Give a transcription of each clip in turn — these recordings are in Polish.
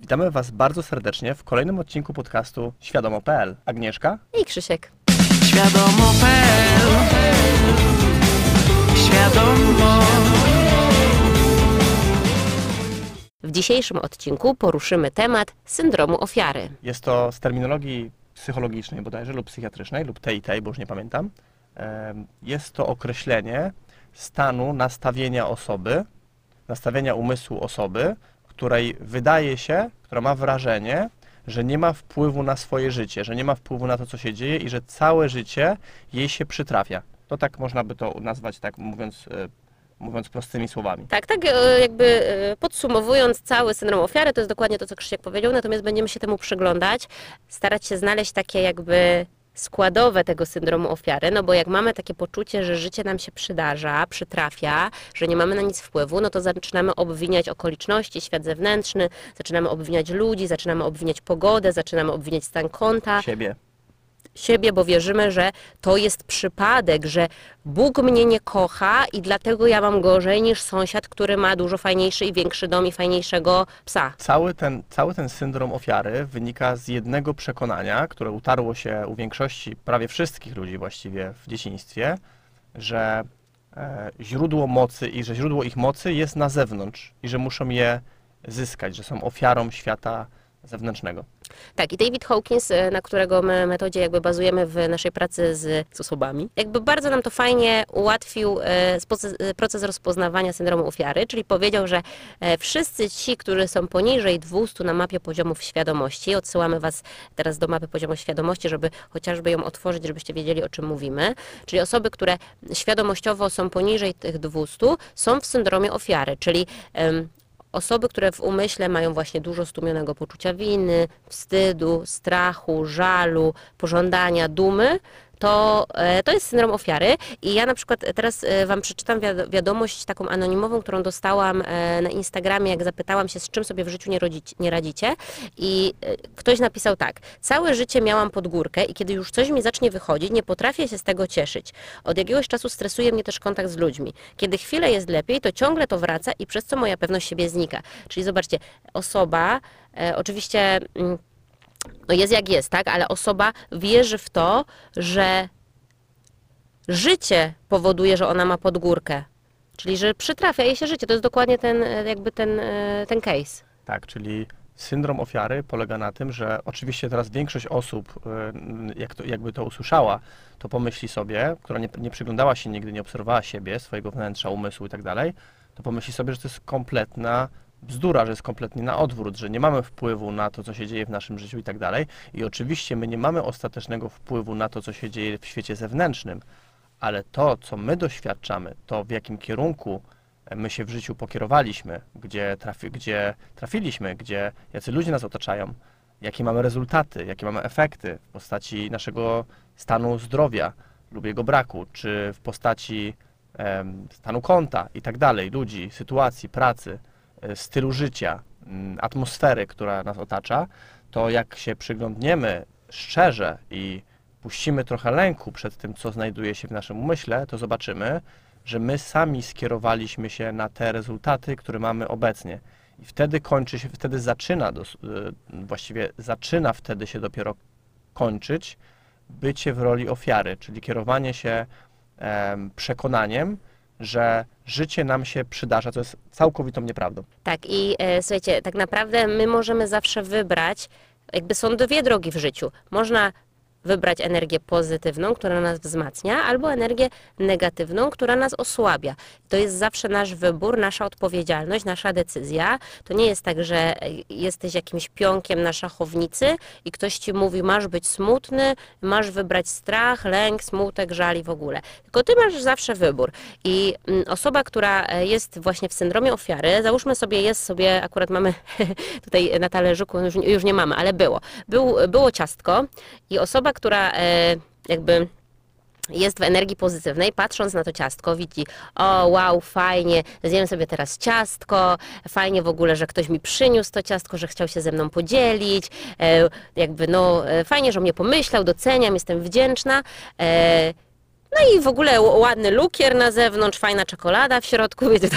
Witamy Was bardzo serdecznie w kolejnym odcinku podcastu Świadomo.pl. Agnieszka? I Krzysiek. Świadomo.pl Świadomo W dzisiejszym odcinku poruszymy temat syndromu ofiary. Jest to z terminologii psychologicznej bodajże lub psychiatrycznej lub tej tej, bo już nie pamiętam. Jest to określenie stanu nastawienia osoby, nastawienia umysłu osoby, której wydaje się, która ma wrażenie, że nie ma wpływu na swoje życie, że nie ma wpływu na to, co się dzieje i że całe życie jej się przytrafia. To tak można by to nazwać, tak mówiąc, e, mówiąc prostymi słowami. Tak, tak e, jakby e, podsumowując cały syndrom ofiary, to jest dokładnie to, co Krzysiek powiedział, natomiast będziemy się temu przyglądać, starać się znaleźć takie jakby składowe tego syndromu ofiary, no bo jak mamy takie poczucie, że życie nam się przydarza, przytrafia, że nie mamy na nic wpływu, no to zaczynamy obwiniać okoliczności, świat zewnętrzny, zaczynamy obwiniać ludzi, zaczynamy obwiniać pogodę, zaczynamy obwiniać stan konta, Siebie. Siebie, bo wierzymy, że to jest przypadek, że Bóg mnie nie kocha i dlatego ja mam gorzej niż sąsiad, który ma dużo fajniejszy i większy dom i fajniejszego psa. Cały ten, cały ten syndrom ofiary wynika z jednego przekonania, które utarło się u większości, prawie wszystkich ludzi właściwie w dzieciństwie, że e, źródło mocy i że źródło ich mocy jest na zewnątrz i że muszą je zyskać, że są ofiarą świata zewnętrznego. Tak, i David Hawkins, e, na którego my metodzie jakby bazujemy w naszej pracy z, z osobami, jakby bardzo nam to fajnie ułatwił e, e, proces rozpoznawania syndromu ofiary, czyli powiedział, że wszyscy ci, którzy są poniżej 200 na mapie poziomów świadomości, odsyłamy Was teraz do mapy poziomu świadomości, żeby chociażby ją otworzyć, żebyście wiedzieli, o czym mówimy, czyli osoby, które świadomościowo są poniżej tych 200, są w syndromie ofiary, czyli Osoby, które w umyśle mają właśnie dużo stłumionego poczucia winy, wstydu, strachu, żalu, pożądania, dumy, to, e, to jest syndrom ofiary. I ja na przykład teraz e, Wam przeczytam wiado- wiadomość taką anonimową, którą dostałam e, na Instagramie, jak zapytałam się, z czym sobie w życiu nie, nie radzicie. I ktoś napisał tak. Całe życie miałam pod górkę i kiedy już coś mi zacznie wychodzić, nie potrafię się z tego cieszyć. Od jakiegoś czasu stresuje mnie też kontakt z ludźmi. Kiedy chwilę jest lepiej, to ciągle to wraca i przez co moja pewność siebie znika. Czyli zobaczcie, osoba, oczywiście mm, no jest jak jest, tak, ale osoba wierzy w to, że życie powoduje, że ona ma podgórkę. Czyli, że przytrafia jej się życie. To jest dokładnie ten, e, jakby ten, e, ten case. Tak, czyli syndrom ofiary polega na tym, że oczywiście teraz większość osób, y, jak to, jakby to usłyszała, to pomyśli sobie, która nie, nie przyglądała się nigdy, nie obserwowała siebie, swojego wnętrza, umysłu i tak dalej, to pomyśli sobie, że to jest kompletna bzdura, że jest kompletnie na odwrót, że nie mamy wpływu na to, co się dzieje w naszym życiu i tak dalej. I oczywiście my nie mamy ostatecznego wpływu na to, co się dzieje w świecie zewnętrznym, ale to, co my doświadczamy, to w jakim kierunku my się w życiu pokierowaliśmy, gdzie, trafi, gdzie trafiliśmy, gdzie jacy ludzie nas otaczają, jakie mamy rezultaty, jakie mamy efekty w postaci naszego stanu zdrowia lub jego braku, czy w postaci em, stanu konta i tak dalej, ludzi, sytuacji, pracy, e, stylu życia, mm, atmosfery, która nas otacza, to jak się przyglądniemy szczerze i puścimy trochę lęku przed tym, co znajduje się w naszym umyśle, to zobaczymy, że my sami skierowaliśmy się na te rezultaty, które mamy obecnie. I wtedy kończy się, wtedy zaczyna, y, właściwie zaczyna wtedy się dopiero kończyć bycie w roli ofiary, czyli kierowanie się em, przekonaniem, że życie nam się przydarza, co jest całkowitą nieprawdą. Tak, i e, słuchajcie, tak naprawdę my możemy zawsze wybrać, jakby są dwie drogi w życiu. Można wybrać energię pozytywną, która nas wzmacnia, albo energię negatywną, która nas osłabia. To jest zawsze nasz wybór, nasza odpowiedzialność, nasza decyzja. To nie jest tak, że e, jesteś jakimś pionkiem na szachownicy i ktoś ci mówi, masz być smutny, masz wybrać strach, lęk, smutek, żal i w ogóle. Tylko ty masz zawsze wybór. I mm, osoba, która e, jest właśnie w syndromie ofiary, załóżmy sobie, jest sobie, akurat mamy tutaj na talerzyku, już, już nie mamy, ale było. Był, było ciastko i osoba, która e, jakby jest w energii pozytywnej, patrząc na to ciastko, widzi, o wow, fajnie, zjem sobie teraz ciastko, fajnie w ogóle, że ktoś mi przyniósł to ciastko, że chciał się ze mną podzielić, e, jakby no e, fajnie, że o mnie pomyślał, doceniam, jestem wdzięczna. No i w ogóle ładny lukier na zewnątrz, fajna czekolada w środku, wiecie, to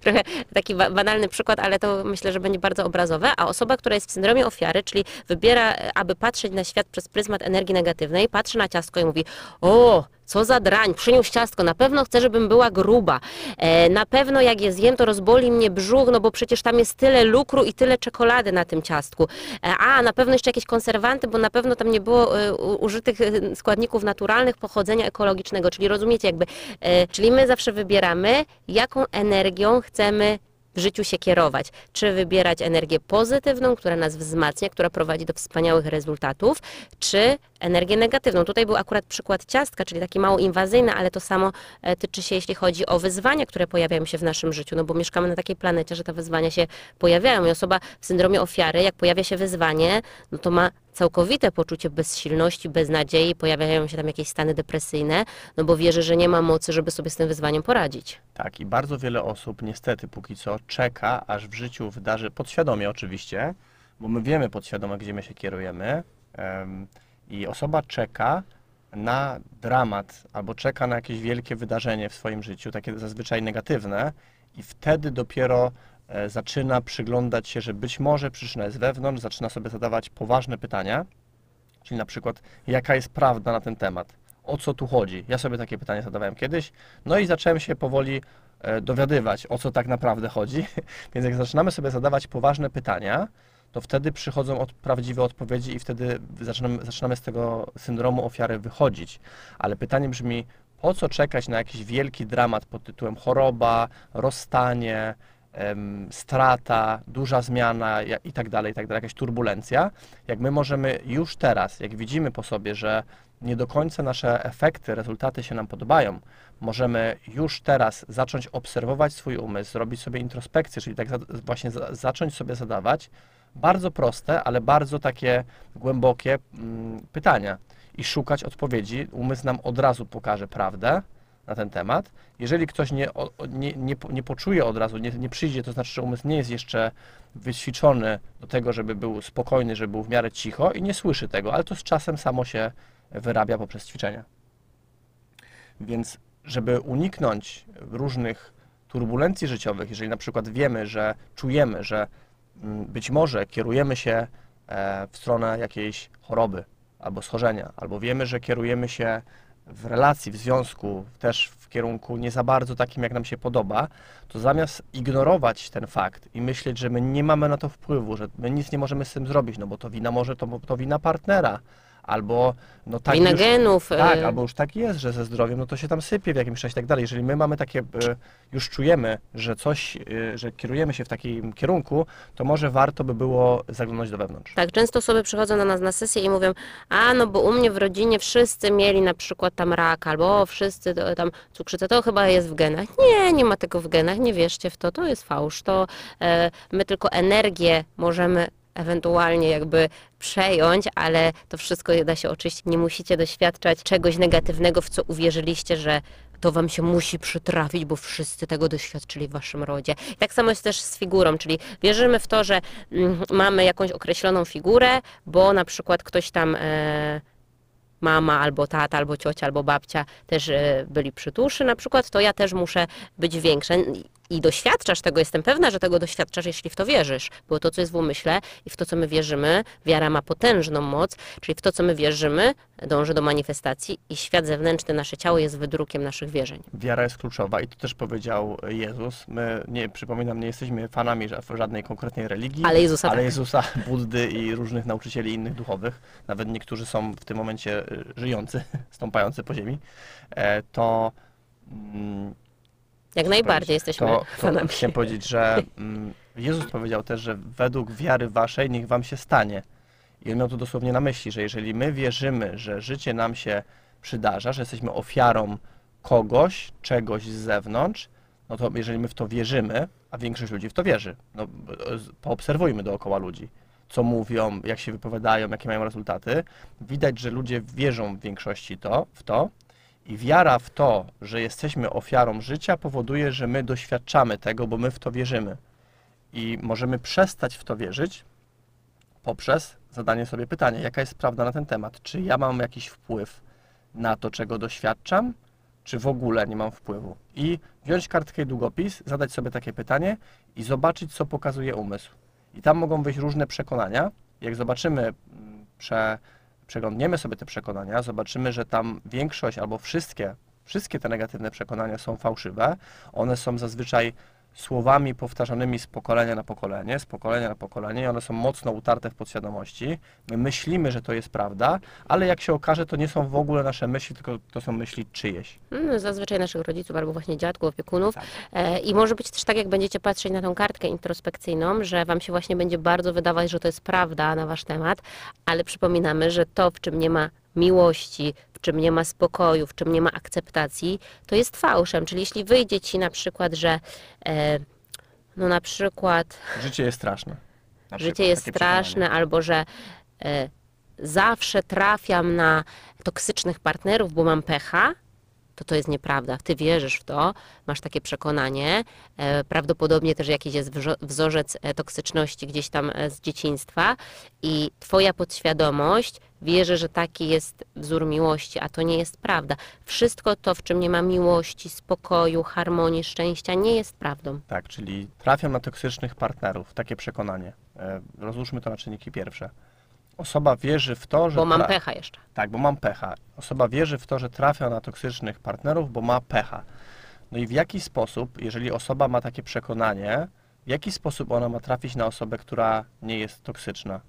trochę taki ba- banalny przykład, ale to myślę, że będzie bardzo obrazowe. A osoba, która jest w syndromie ofiary, czyli wybiera, e, aby patrzeć na świat przez pryzmat energii negatywnej, patrzy na ciastko i mówi, o, co za drań, przyniósł ciastko, na pewno chce, żebym była gruba. E, na pewno jak je zjem, to rozboli mnie brzuch, no bo przecież tam jest tyle lukru i tyle czekolady na tym ciastku. E, a, na pewno jeszcze jakieś konserwanty, bo na pewno tam nie było e, użytych e, składników naturalnych pochodzenia ekologicznego. Czyli rozumiecie, jakby, e, czyli my zawsze wybieramy, jaką energią chcemy w życiu się kierować. Czy wybierać energię pozytywną, która nas wzmacnia, która prowadzi do wspaniałych rezultatów, czy energię negatywną. Tutaj był akurat przykład ciastka, czyli taki mało inwazyjny, ale to samo e, tyczy się, jeśli chodzi o wyzwania, które pojawiają się w naszym życiu, no bo mieszkamy na takiej planecie, że te wyzwania się pojawiają i osoba w syndromie ofiary, jak pojawia się wyzwanie, no to ma całkowite poczucie bezsilności, beznadziei, pojawiają się tam jakieś stany depresyjne, no bo wierzy, że nie ma mocy, żeby sobie z tym wyzwaniem poradzić. Tak, i bardzo wiele osób niestety póki co czeka, aż w życiu wydarzy, podświadomie oczywiście, bo my wiemy podświadomie, gdzie my się kierujemy em, i osoba czeka na dramat albo czeka na jakieś wielkie wydarzenie w swoim życiu, takie zazwyczaj negatywne i wtedy dopiero e, zaczyna przyglądać się, że być może przyczyna jest wewnątrz, zaczyna sobie zadawać poważne pytania, czyli na przykład jaka jest prawda na ten temat, o co tu chodzi. Ja sobie takie pytanie zadawałem kiedyś, no i zacząłem się powoli e, dowiadywać, o co tak naprawdę chodzi. Więc jak zaczynamy sobie zadawać poważne pytania, to wtedy przychodzą od, prawdziwe odpowiedzi i wtedy zaczynamy, zaczynamy z tego syndromu ofiary wychodzić. Ale pytanie brzmi, po co czekać na jakiś wielki dramat pod tytułem choroba, rozstanie, strata, duża zmiana i tak dalej, tak dalej, jakaś turbulencja, jak my możemy już teraz, jak widzimy po sobie, że nie do końca nasze efekty, rezultaty się nam podobają, możemy już teraz zacząć obserwować swój umysł, zrobić sobie introspekcję, czyli tak właśnie za, zacząć sobie zadawać bardzo proste, ale bardzo takie głębokie mm, pytania i szukać odpowiedzi. Umysł nam od razu pokaże prawdę na ten temat. Jeżeli ktoś nie, nie, nie, nie poczuje od razu, nie, nie przyjdzie, to znaczy, że umysł nie jest jeszcze wyćwiczony do tego, żeby był spokojny, żeby był w miarę cicho i nie słyszy tego, ale to z czasem samo się wyrabia poprzez ćwiczenia. Więc żeby uniknąć różnych turbulencji życiowych, jeżeli na przykład wiemy, że czujemy, że być może kierujemy się e, w stronę jakiejś choroby albo schorzenia, albo wiemy, że kierujemy się w relacji, w związku też w kierunku nie za bardzo takim, jak nam się podoba, to zamiast ignorować ten fakt i myśleć, że my nie mamy na to wpływu, że my nic nie możemy z tym zrobić, no bo to wina może, to, to wina partnera, albo no tak Wina już, genów. tak, e, albo już tak jest, że ze zdrowiem, no to się tam sypie w jakimś czasie i tak dalej. Jeżeli my mamy takie, e, już czujemy, że coś, e, że kierujemy się w takim kierunku, to może warto by było zaglądać do wewnątrz. Tak, często osoby przychodzą do nas na sesję i mówią, a no bo u mnie w rodzinie wszyscy mieli na przykład tam rak, albo wszyscy tam cukrzycę, to chyba jest w genach. Nie, nie ma tego w genach, nie wierzcie w to, to jest fałsz, to my tylko energię możemy ewentualnie jakby przejąć, ale to wszystko da się oczyścić. Nie musicie doświadczać czegoś negatywnego, w co uwierzyliście, że to wam się musi przytrafić, bo wszyscy tego doświadczyli w waszym rodzie. Tak samo jest też z figurą, czyli wierzymy w to, że mm, mamy jakąś określoną figurę, bo na przykład ktoś tam e, mama albo tata, albo ciocia, albo babcia też e, byli przytuszy na przykład, to ja też muszę być większa. I doświadczasz tego, jestem pewna, że tego doświadczasz, jeśli w to wierzysz, bo to, co jest w umyśle i w to, co my wierzymy, wiara ma potężną moc, czyli w to, co my wierzymy, dąży do manifestacji i świat zewnętrzny, nasze ciało jest wydrukiem naszych wierzeń. Wiara jest kluczowa i to też powiedział Jezus. My, nie, przypominam, nie jesteśmy fanami ża- żadnej konkretnej religii, Ale Jezusa ale tak. Jezusa, Buddy i różnych nauczycieli innych duchowych, nawet niektórzy są w tym momencie y, żyjący, stąpający po ziemi, e, to mm, Jak najbardziej jesteśmy to, to fanami. chciałem powiedzieć, że mm, Jezus powiedział też, że według wiary waszej niech wam się stanie. I on miał to dosłownie na myśli, że jeżeli my wierzymy, że życie nam się przydarza, że jesteśmy ofiarą kogoś, czegoś z zewnątrz, no to jeżeli my w to wierzymy, a większość ludzi w to wierzy, no poobserwujmy dookoła ludzi, co mówią, jak się wypowiadają, jakie mają rezultaty, widać, że ludzie wierzą w większości to, w to, i wiara w to, że jesteśmy ofiarą życia, powoduje, że my doświadczamy tego, bo my w to wierzymy. I możemy przestać w to wierzyć poprzez zadanie sobie pytania, jaka jest prawda na ten temat. Czy ja mam jakiś wpływ na to, czego doświadczam, czy w ogóle nie mam wpływu. I wziąć kartkę i długopis, zadać sobie takie pytanie i zobaczyć, co pokazuje umysł. I tam mogą wyjść różne przekonania. Jak zobaczymy, mm, prze, przeglądniemy sobie te przekonania, zobaczymy, że tam większość albo wszystkie, wszystkie te negatywne przekonania są fałszywe. One są zazwyczaj słowami powtarzanymi z pokolenia na pokolenie, z pokolenia na pokolenie i one są mocno utarte w podświadomości. My myślimy, że to jest prawda, ale jak się okaże, to nie są w ogóle nasze myśli, tylko to są myśli czyjeś. Mm, Zazwyczaj naszych rodziców albo właśnie dziadków, opiekunów. Tak. E, I może być też tak, jak będziecie patrzeć na tą kartkę introspekcyjną, że Wam się właśnie będzie bardzo wydawać, że to jest prawda na Wasz temat, ale przypominamy, że to, w czym nie ma miłości, w czym nie ma spokoju, w czym nie ma akceptacji, to jest fałszem. Czyli jeśli wyjdzie Ci na przykład, że e, no na przykład Życie jest straszne. Na życie przykład, jest takie przekonanie. straszne, albo że e, zawsze trafiam na toksycznych partnerów, bo mam pecha, to to jest nieprawda. Ty wierzysz w to, masz takie przekonanie. E, prawdopodobnie też jakiś jest wrzo- wzorzec e, toksyczności gdzieś tam e, z dzieciństwa i twoja podświadomość wierzy, że taki jest wzór miłości, a to nie jest prawda. Wszystko to, w czym nie ma miłości, spokoju, harmonii, szczęścia, nie jest prawdą. Tak, czyli trafiam na toksycznych partnerów, takie przekonanie. E, Rozłóżmy to na czynniki pierwsze. Osoba wierzy w to, że. Bo mam pecha jeszcze. Tak, bo mam pecha. Osoba wierzy w to, że trafia na toksycznych partnerów, bo ma pecha. No i w jaki sposób, jeżeli osoba ma takie przekonanie, w jaki sposób ona ma trafić na osobę, która nie jest toksyczna?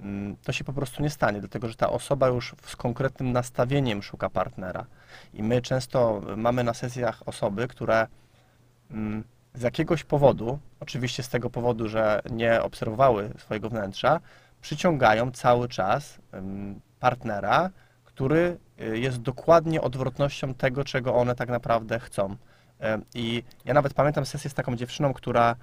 Mm, To się po prostu nie stanie, dlatego że ta osoba już z konkretnym nastawieniem szuka partnera. I my często mamy na sesjach osoby, które mm, z jakiegoś powodu, oczywiście z tego powodu, że nie obserwowały swojego wnętrza, przyciągają cały czas ym, partnera, który y, jest dokładnie odwrotnością tego, czego one tak naprawdę chcą. I ja nawet pamiętam sesję z taką dziewczyną, która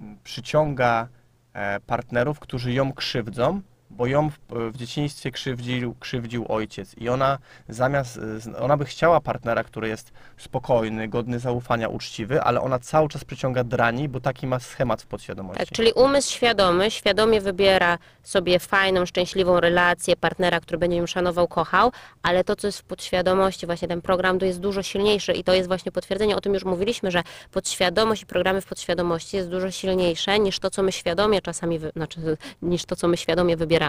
mm, przyciąga e, partnerów, którzy ją krzywdzą, bo ją w, w dzieciństwie krzywdził, krzywdził ojciec. I ona zamiast, ona by chciała partnera, który jest spokojny, godny zaufania, uczciwy, ale ona cały czas przyciąga drani, bo taki ma schemat w podświadomości. Tak, czyli umysł świadomy, świadomie wybiera sobie fajną, szczęśliwą relację, partnera, który będzie ją szanował, kochał, ale to, co jest w podświadomości, właśnie ten program to jest dużo silniejszy i to jest właśnie potwierdzenie, o tym już mówiliśmy, że podświadomość i programy w podświadomości jest dużo silniejsze niż to, co my świadomie czasami, wy, znaczy niż to, co my świadomie wybieramy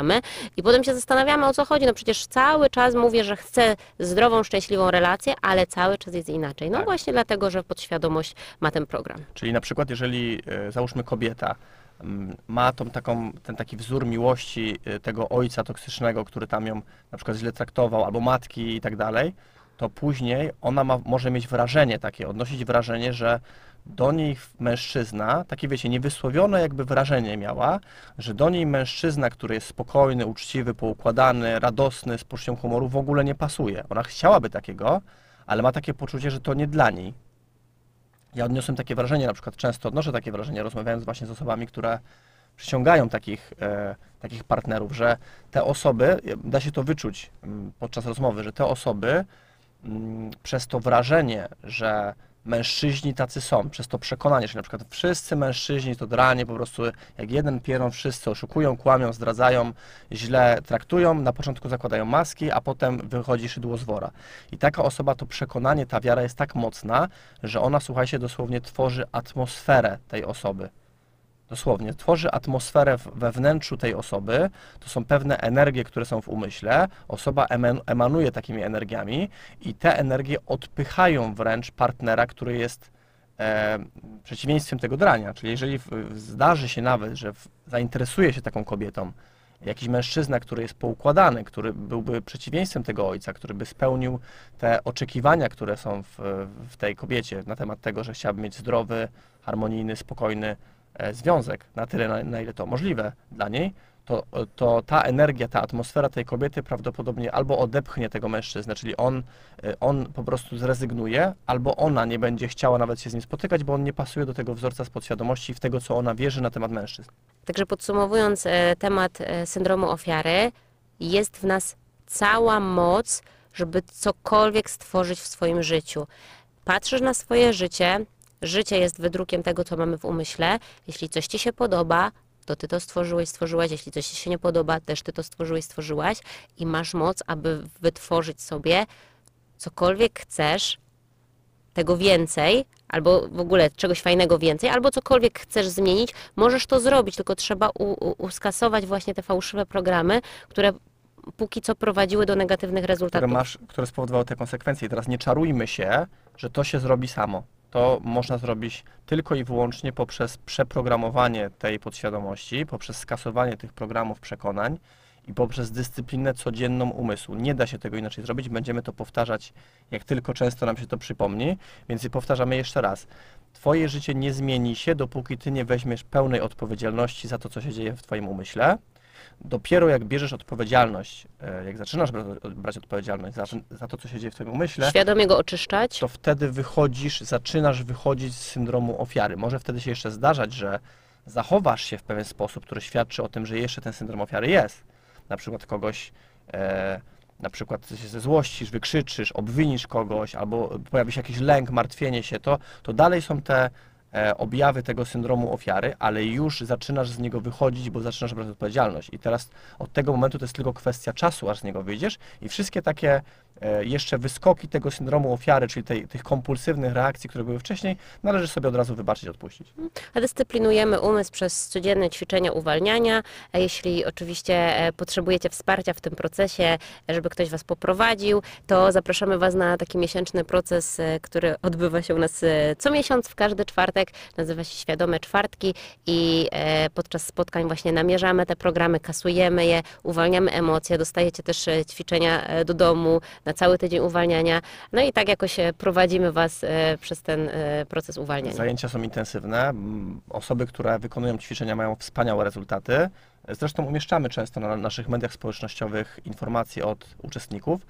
i potem się zastanawiamy, o co chodzi, no przecież cały czas mówię, że chcę zdrową, szczęśliwą relację, ale cały czas jest inaczej. No Tak. właśnie dlatego, że podświadomość ma ten program. Czyli na przykład, jeżeli e, załóżmy kobieta mm, ma tą taką, ten taki wzór miłości e, tego ojca toksycznego, który tam ją na przykład źle traktował, albo matki i tak dalej, to później ona ma, może mieć wrażenie takie, odnosić wrażenie, że do niej mężczyzna, takie wiecie, niewysłowione jakby wrażenie miała, że do niej mężczyzna, który jest spokojny, uczciwy, poukładany, radosny, z poczuciem humoru w ogóle nie pasuje. Ona chciałaby takiego, ale ma takie poczucie, że to nie dla niej. Ja odniosłem takie wrażenie, na przykład często odnoszę takie wrażenie, rozmawiając właśnie z osobami, które przyciągają takich, e, takich partnerów, że te osoby, e, da się to wyczuć mm, podczas rozmowy, że te osoby mm, przez to wrażenie, że mężczyźni tacy są, przez to przekonanie, że na przykład wszyscy mężczyźni to dranie, po prostu jak jeden pieron wszyscy oszukują, kłamią, zdradzają, źle traktują, na początku zakładają maski, a potem wychodzi szydło z wora. I taka osoba, to przekonanie, ta wiara jest tak mocna, że ona, słuchajcie, dosłownie tworzy atmosferę tej osoby. Dosłownie, tworzy atmosferę we wnętrzu tej osoby. To są pewne energie, które są w umyśle. Osoba eman- emanuje takimi energiami i te energie odpychają wręcz partnera, który jest e, przeciwieństwem tego drania. Czyli jeżeli zdarzy się nawet, że zainteresuje się taką kobietą jakiś mężczyzna, który jest poukładany, który byłby przeciwieństwem tego ojca, który by spełnił te oczekiwania, które są w, w tej kobiecie na temat tego, że chciałaby mieć zdrowy, harmonijny, spokojny związek, na tyle, na, na ile to możliwe dla niej, to, to ta energia, ta atmosfera tej kobiety prawdopodobnie albo odepchnie tego mężczyznę, czyli on, e, on po prostu zrezygnuje, albo ona nie będzie chciała nawet się z nim spotykać, bo on nie pasuje do tego wzorca z podświadomości i w tego, co ona wierzy na temat mężczyzn. Także podsumowując e, temat e, syndromu ofiary, jest w nas cała moc, żeby cokolwiek stworzyć w swoim życiu. Patrzysz na swoje życie, życie jest wydrukiem tego, co mamy w umyśle. Jeśli coś ci się podoba, to ty to stworzyłeś, stworzyłaś. Jeśli coś ci się nie podoba, też ty to stworzyłeś, stworzyłaś. I masz moc, aby wytworzyć sobie cokolwiek chcesz, tego więcej, albo w ogóle czegoś fajnego więcej, albo cokolwiek chcesz zmienić, możesz to zrobić, tylko trzeba uskasować właśnie te fałszywe programy, które póki co prowadziły do negatywnych które, rezultatów. masz, które spowodowały te konsekwencje. I teraz nie czarujmy się, że to się zrobi samo. To można zrobić tylko i wyłącznie poprzez przeprogramowanie tej podświadomości, poprzez skasowanie tych programów przekonań i poprzez dyscyplinę codzienną umysłu. Nie da się tego inaczej zrobić. Będziemy to powtarzać, jak tylko często nam się to przypomni. Więc powtarzamy jeszcze raz. Twoje życie nie zmieni się, dopóki ty nie weźmiesz pełnej odpowiedzialności za to, co się dzieje w Twoim umyśle. Dopiero jak bierzesz odpowiedzialność, e, jak zaczynasz brać, odpowiedzialność za, za to, co się dzieje w Twoim umyśle, Świadomie go oczyszczać. to wtedy wychodzisz, zaczynasz wychodzić z syndromu ofiary. Może wtedy się jeszcze zdarzać, że zachowasz się w pewien sposób, który świadczy o tym, że jeszcze ten syndrom ofiary jest. Na przykład kogoś, e, na przykład się ze złościsz, wykrzyczysz, obwinisz kogoś, albo pojawi się jakiś lęk, martwienie się, to, to dalej są te objawy tego syndromu ofiary, ale już zaczynasz z niego wychodzić, bo zaczynasz brać odpowiedzialność. I teraz od tego momentu to jest tylko kwestia czasu, aż z niego wyjdziesz i wszystkie takie e, jeszcze wyskoki tego syndromu ofiary, czyli tej, tych kompulsywnych reakcji, które były wcześniej, należy sobie od razu wybaczyć odpuścić. A dyscyplinujemy umysł przez codzienne ćwiczenia uwalniania. A jeśli oczywiście e, potrzebujecie wsparcia w tym procesie, e, żeby ktoś Was poprowadził, to zapraszamy Was na taki miesięczny proces, e, który odbywa się u nas e, co miesiąc, w każdy czwartek. Nazywa się Świadome Czwartki i e, podczas spotkań właśnie namierzamy te programy, kasujemy je, uwalniamy emocje, dostajecie też e, ćwiczenia e, do domu na cały tydzień uwalniania. No i tak jakoś e, prowadzimy Was e, przez ten e, proces uwalniania. Zajęcia są intensywne. Osoby, które wykonują ćwiczenia, mają wspaniałe rezultaty. Zresztą umieszczamy często na naszych mediach społecznościowych informacje od uczestników,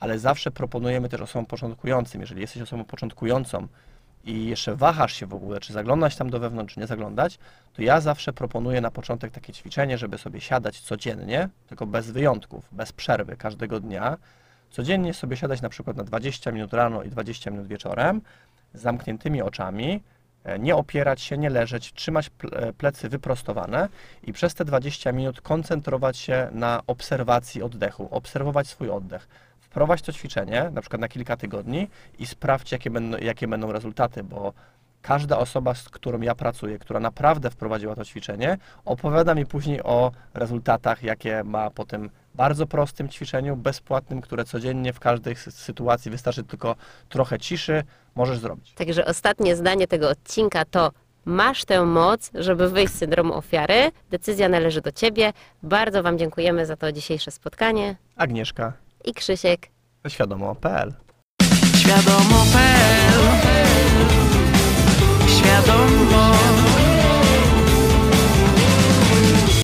ale zawsze proponujemy też osobom początkującym, jeżeli jesteś osobą początkującą i jeszcze wahasz się w ogóle, czy zaglądać tam do wewnątrz, czy nie zaglądać, to ja zawsze proponuję na początek takie ćwiczenie, żeby sobie siadać codziennie, tylko bez wyjątków, bez przerwy, każdego dnia. Codziennie sobie siadać na przykład na 20 minut rano i 20 minut wieczorem, z zamkniętymi oczami, e, nie opierać się, nie leżeć, trzymać e, plecy wyprostowane i przez te 20 minut koncentrować się na obserwacji oddechu, obserwować swój oddech. Wprowadź to ćwiczenie, na przykład na kilka tygodni i sprawdź, jakie będą, jakie będą rezultaty, bo każda osoba, z którą ja pracuję, która naprawdę wprowadziła to ćwiczenie, opowiada mi później o rezultatach, jakie ma po tym bardzo prostym ćwiczeniu, bezpłatnym, które codziennie w każdej sy- sytuacji wystarczy tylko trochę ciszy, możesz zrobić. Także ostatnie zdanie tego odcinka to masz tę moc, żeby wyjść z syndromu ofiary. Decyzja należy do ciebie. Bardzo Wam dziękujemy za to dzisiejsze spotkanie. Agnieszka, I Krzysiek. świadomo.pl Świadomo.pl Świadomo